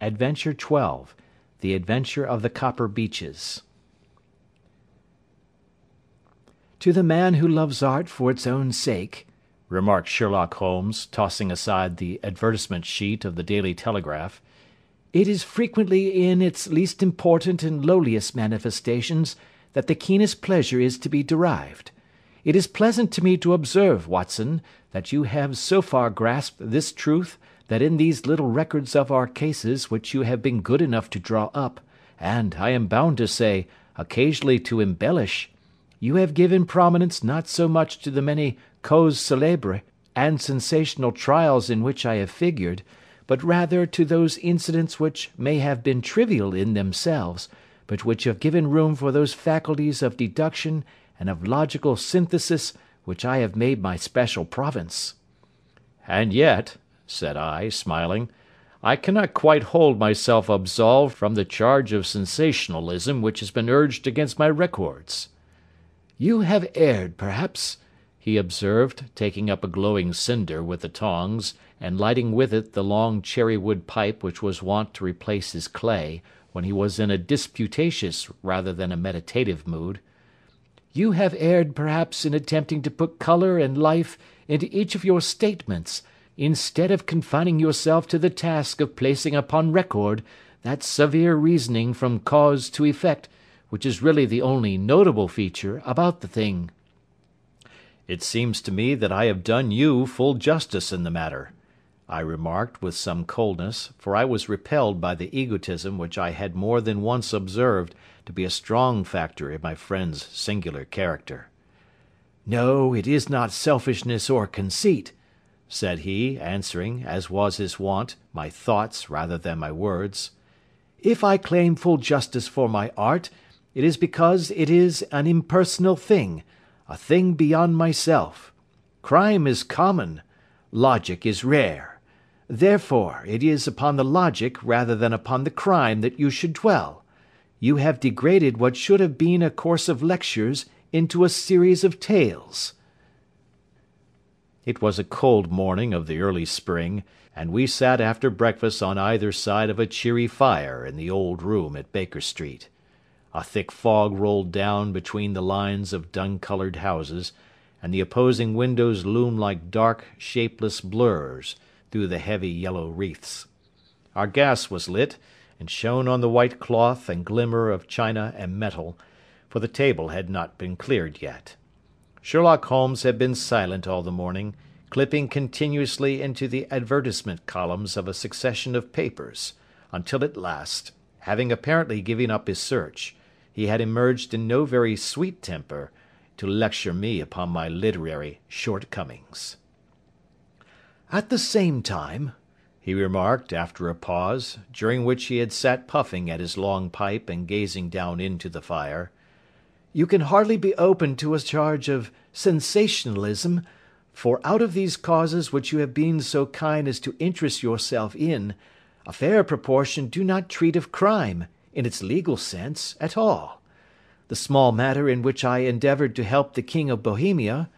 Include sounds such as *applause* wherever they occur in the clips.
ADVENTURE XII THE ADVENTURE OF THE COPPER BEECHES "To the man who loves art for its own sake," remarked Sherlock Holmes, tossing aside the advertisement sheet of the Daily Telegraph, "it is frequently in its least important and lowliest manifestations that the keenest pleasure is to be derived. It is pleasant to me to observe, Watson, that you have so far grasped this truth that in these little records of our cases which you have been good enough to draw up, and, I am bound to say, occasionally to embellish, you have given prominence not so much to the many causes célèbres and sensational trials in which I have figured, but rather to those incidents which may have been trivial in themselves, but which have given room for those faculties of deduction and of logical synthesis which I have made my special province." "And yet," said I, smiling, "I cannot quite hold myself absolved from the charge of sensationalism which has been urged against my records." "You have erred, perhaps," he observed, taking up a glowing cinder with the tongs, and lighting with it the long cherry wood pipe which was wont to replace his clay, when he was in a disputatious rather than a meditative mood, "you have erred, perhaps, in attempting to put colour and life into each of your statements instead of confining yourself to the task of placing upon record that severe reasoning from cause to effect which is really the only notable feature about the thing." "It seems to me that I have done you full justice in the matter," I remarked, with some coldness, for I was repelled by the egotism which I had more than once observed to be a strong factor in my friend's singular character. "No, it is not selfishness or conceit said he, answering, as was his wont, my thoughts rather than my words. If I claim full justice for my art, it is because it is an impersonal thing, a thing beyond myself. Crime is common, logic is rare. Therefore, it is upon the logic rather than upon the crime that you should dwell. You have degraded what should have been a course of lectures into a series of tales. It was a cold morning of the early spring, and we sat after breakfast on either side of a cheery fire in the old room at Baker Street. A thick fog rolled down between the lines of dun coloured houses, and the opposing windows loomed like dark, shapeless blurs through the heavy yellow wreaths. Our gas was lit, and shone on the white cloth and glimmer of china and metal, for the table had not been cleared yet. Sherlock Holmes had been silent all the morning, clipping continuously into the advertisement columns of a succession of papers, until at last, having apparently given up his search, he had emerged in no very sweet temper to lecture me upon my literary shortcomings. "At the same time," he remarked, after a pause, during which he had sat puffing at his long pipe and gazing down into the fire, you can hardly be open to a charge of sensationalism, for out of these causes which you have been so kind as to interest yourself in, a fair proportion do not treat of crime, in its legal sense, at all. The small matter in which I endeavoured to help the King of Bohemia,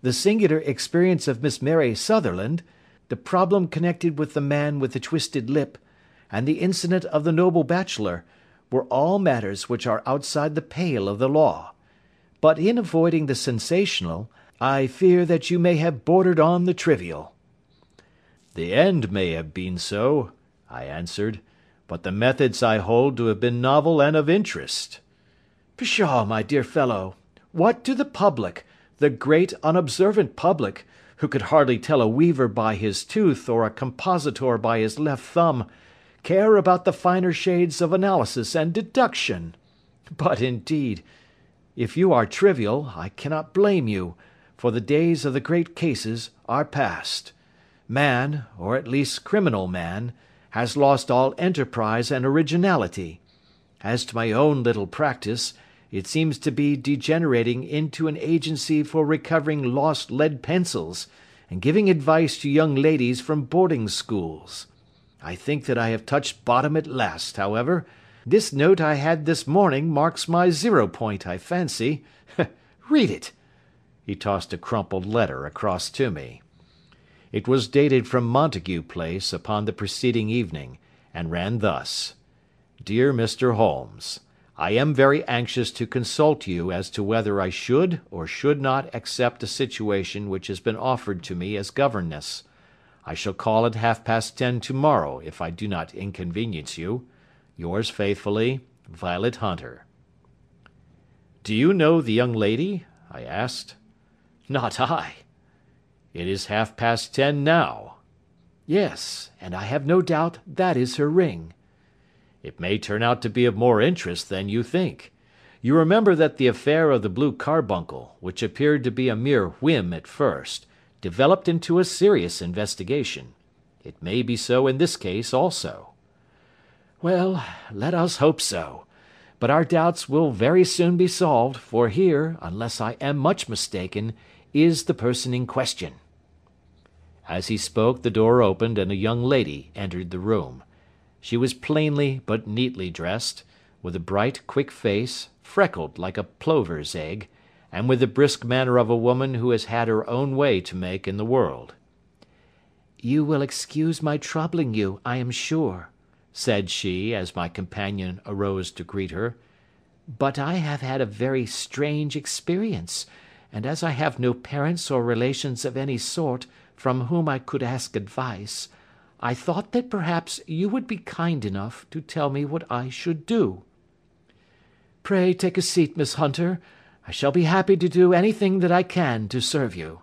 the singular experience of Miss Mary Sutherland, the problem connected with the man with the twisted lip, and the incident of the noble bachelor, were all matters which are outside the pale of the law. But in avoiding the sensational, I fear that you may have bordered on the trivial." "The end may have been so," I answered, "but the methods I hold to have been novel and of interest." "Pshaw, my dear fellow! What do the public, the great unobservant public, who could hardly tell a weaver by his tooth or a compositor by his left thumb, care about the finer shades of analysis and deduction. But, indeed, if you are trivial, I cannot blame you, for the days of the great cases are past. Man, or at least criminal man, has lost all enterprise and originality. As to my own little practice, it seems to be degenerating into an agency for recovering lost lead pencils, and giving advice to young ladies from boarding schools. I think that I have touched bottom at last, however. This note I had this morning marks my zero point, I fancy. *laughs* Read it." He tossed a crumpled letter across to me. It was dated from Montague Place upon the preceding evening, and ran thus: "Dear Mr. Holmes, I am very anxious to consult you as to whether I should or should not accept a situation which has been offered to me as governess. I shall call at half past ten to morrow if I do not inconvenience you. Yours faithfully, Violet Hunter." "Do you know the young lady?" I asked. "Not I." "It is half past ten now." "Yes, and I have no doubt that is her ring." It may turn out to be of more interest than you think. You remember that the affair of the blue carbuncle, which appeared to be a mere whim at first, developed into a serious investigation. It may be so in this case also." "Well, let us hope so. But our doubts will very soon be solved, for here, unless I am much mistaken, is the person in question." As he spoke the door opened and a young lady entered the room. She was plainly but neatly dressed, with a bright, quick face, freckled like a plover's egg, and with the brisk manner of a woman who has had her own way to make in the world. "You will excuse my troubling you, I am sure," said she, as my companion arose to greet her, "but I have had a very strange experience, and as I have no parents or relations of any sort from whom I could ask advice. I thought that perhaps you would be kind enough to tell me what I should do." "Pray take a seat, Miss Hunter. I shall be happy to do anything that I can to serve you."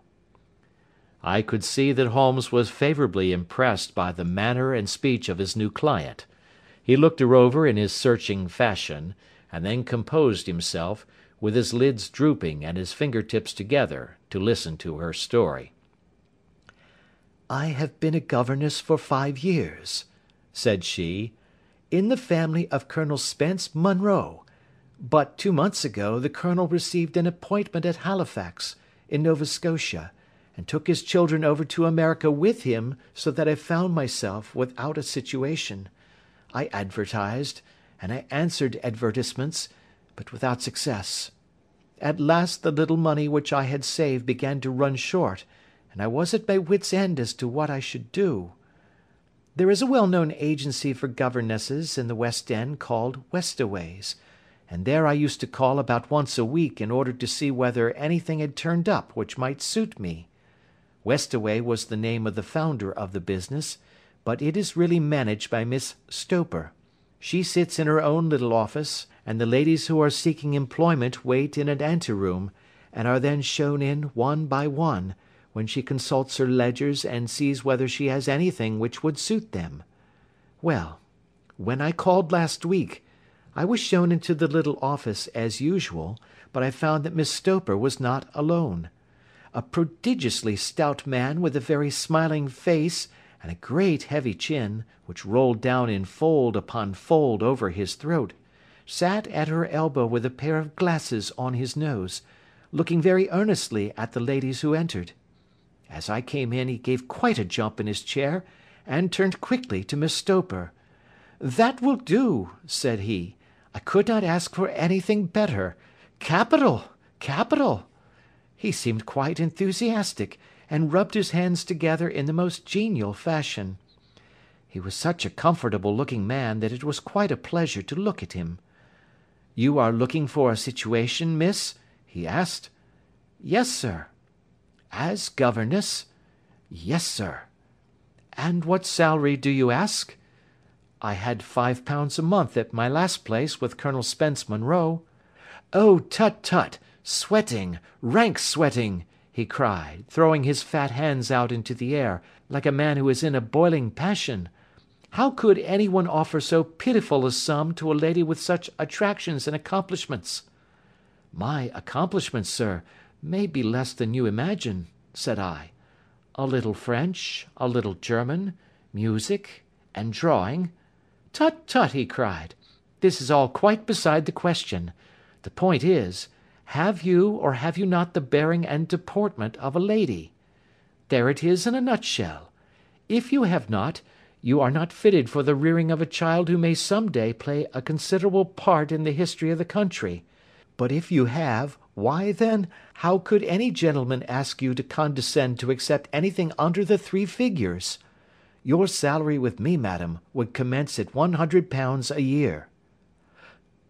I could see that Holmes was favourably impressed by the manner and speech of his new client. He looked her over in his searching fashion, and then composed himself, with his lids drooping and his finger tips together, to listen to her story. "I have been a governess for five years," said she, "in the family of Colonel Spence Munro; but two months ago the Colonel received an appointment at Halifax, in Nova Scotia, and took his children over to America with him, so that I found myself without a situation. I advertised, and I answered advertisements, but without success. At last the little money which I had saved began to run short and I was at my wits' end as to what I should do. There is a well known agency for governesses in the West End called Westaways, and there I used to call about once a week in order to see whether anything had turned up which might suit me. Westaway was the name of the founder of the business, but it is really managed by Miss Stoper. She sits in her own little office, and the ladies who are seeking employment wait in an anteroom, and are then shown in one by one when she consults her ledgers and sees whether she has anything which would suit them. Well, when I called last week, I was shown into the little office as usual, but I found that Miss Stoper was not alone. A prodigiously stout man with a very smiling face and a great heavy chin, which rolled down in fold upon fold over his throat, sat at her elbow with a pair of glasses on his nose, looking very earnestly at the ladies who entered. As I came in he gave quite a jump in his chair, and turned quickly to Miss Stoper. "That will do," said he. "I could not ask for anything better. Capital! capital!" He seemed quite enthusiastic, and rubbed his hands together in the most genial fashion. He was such a comfortable looking man that it was quite a pleasure to look at him. "You are looking for a situation, miss?" he asked. "Yes, sir." "As governess?" "Yes, sir." "And what salary do you ask?" "I had five pounds a month at my last place with Colonel Spence Munro." "Oh, tut, tut! Sweating! rank sweating!" he cried, throwing his fat hands out into the air, like a man who is in a boiling passion. "How could any one offer so pitiful a sum to a lady with such attractions and accomplishments?" "My accomplishments, sir! may be less than you imagine," said I. "A little French, a little German, music, and drawing—" "Tut, tut!" he cried. "This is all quite beside the question. The point is, have you or have you not the bearing and deportment of a lady? There it is in a nutshell. If you have not, you are not fitted for the rearing of a child who may some day play a considerable part in the history of the country. But if you have, why, then, how could any gentleman ask you to condescend to accept anything under the three figures? Your salary with me, madam, would commence at one hundred pounds a year.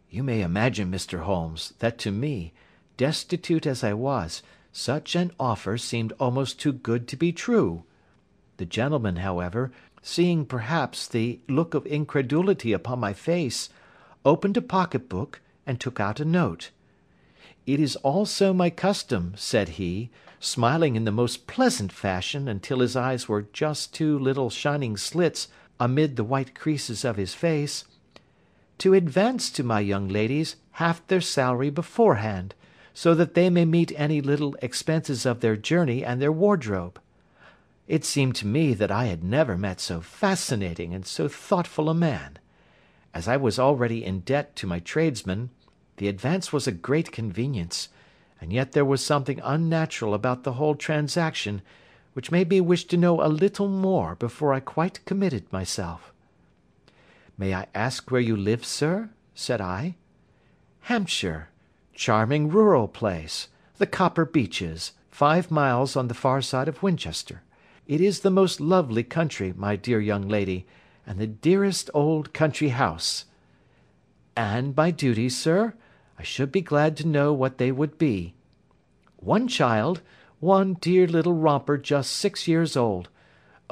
You may imagine, Mr. Holmes, that to me, destitute as I was, such an offer seemed almost too good to be true. The gentleman, however, seeing perhaps the look of incredulity upon my face, opened a pocket book, and took out a note. It is also my custom, said he, smiling in the most pleasant fashion until his eyes were just two little shining slits amid the white creases of his face, to advance to my young ladies half their salary beforehand, so that they may meet any little expenses of their journey and their wardrobe. It seemed to me that I had never met so fascinating and so thoughtful a man. As I was already in debt to my tradesmen, the advance was a great convenience, and yet there was something unnatural about the whole transaction, which made me wish to know a little more before I quite committed myself. "May I ask where you live, sir?" said I. "Hampshire. Charming rural place. The Copper Beeches, five miles on the far side of Winchester. It is the most lovely country, my dear young lady, and the dearest old country house." "And my duty, sir? I should be glad to know what they would be. One child, one dear little romper just six years old.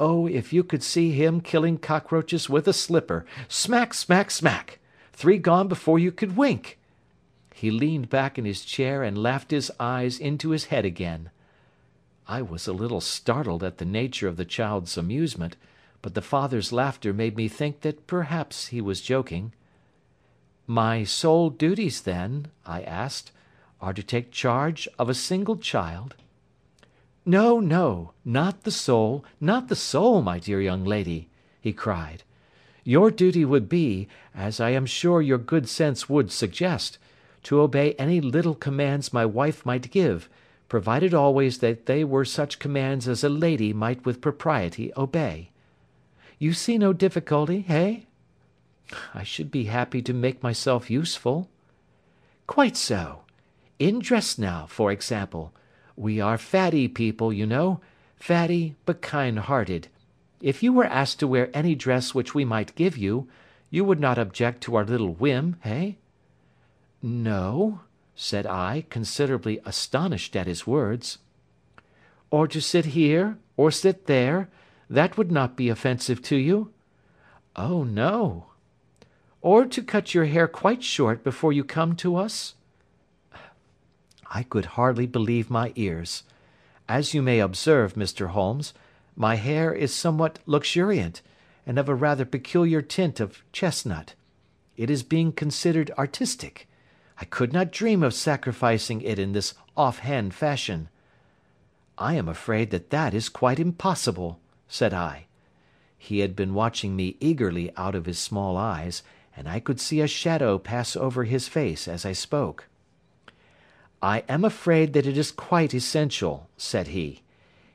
Oh, if you could see him killing cockroaches with a slipper, smack, smack, smack! Three gone before you could wink. He leaned back in his chair and laughed his eyes into his head again. I was a little startled at the nature of the child's amusement, but the father's laughter made me think that perhaps he was joking. "My sole duties, then," I asked, "are to take charge of a single child?" "No, no, not the sole, not the sole, my dear young lady," he cried. "Your duty would be, as I am sure your good sense would suggest, to obey any little commands my wife might give, provided always that they were such commands as a lady might with propriety obey. You see no difficulty, eh? I should be happy to make myself useful. Quite so. In dress now, for example. We are fatty people, you know. Fatty, but kind-hearted. If you were asked to wear any dress which we might give you, you would not object to our little whim, eh? No, said I, considerably astonished at his words. Or to sit here, or sit there, that would not be offensive to you? Oh, no or to cut your hair quite short before you come to us?" I could hardly believe my ears. As you may observe, Mr. Holmes, my hair is somewhat luxuriant, and of a rather peculiar tint of chestnut. It is being considered artistic. I could not dream of sacrificing it in this off-hand fashion. "I am afraid that that is quite impossible," said I. He had been watching me eagerly out of his small eyes, and I could see a shadow pass over his face as I spoke. "I am afraid that it is quite essential," said he.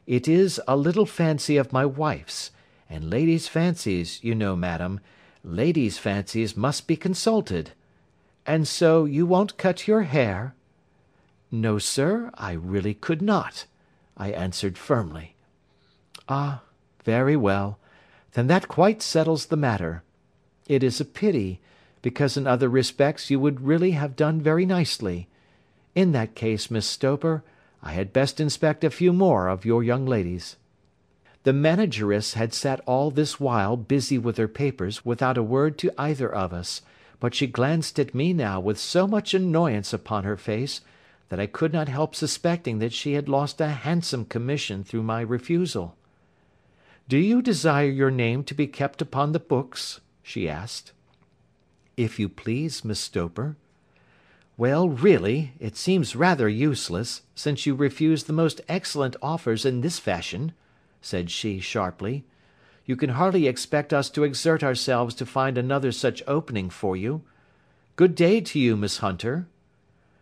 "It is a little fancy of my wife's, and ladies' fancies, you know, madam, ladies' fancies must be consulted. And so you won't cut your hair?" "No, sir, I really could not," I answered firmly. "Ah, very well. Then that quite settles the matter. It is a pity, because in other respects you would really have done very nicely. In that case, Miss Stoper, I had best inspect a few more of your young ladies." The manageress had sat all this while busy with her papers without a word to either of us, but she glanced at me now with so much annoyance upon her face, that I could not help suspecting that she had lost a handsome commission through my refusal. "Do you desire your name to be kept upon the books?" She asked. "If you please, Miss Stoper." "Well, really, it seems rather useless, since you refuse the most excellent offers in this fashion," said she sharply. "You can hardly expect us to exert ourselves to find another such opening for you. Good day to you, Miss Hunter."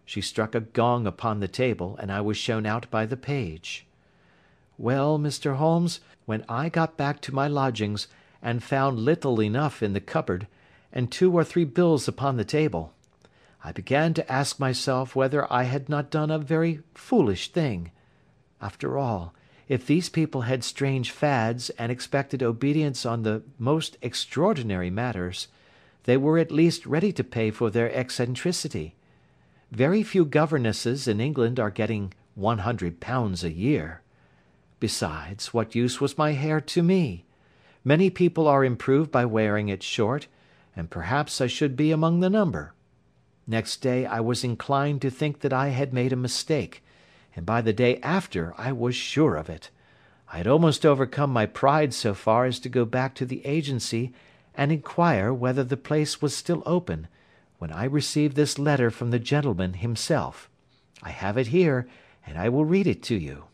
She struck a gong upon the table, and I was shown out by the page. Well, Mr. Holmes, when I got back to my lodgings and found little enough in the cupboard, and two or three bills upon the table, I began to ask myself whether I had not done a very foolish thing. After all, if these people had strange fads and expected obedience on the most extraordinary matters, they were at least ready to pay for their eccentricity. Very few governesses in England are getting one hundred pounds a year. Besides, what use was my hair to me? Many people are improved by wearing it short, and perhaps I should be among the number. Next day I was inclined to think that I had made a mistake, and by the day after I was sure of it. I had almost overcome my pride so far as to go back to the agency and inquire whether the place was still open, when I received this letter from the gentleman himself. I have it here, and I will read it to you.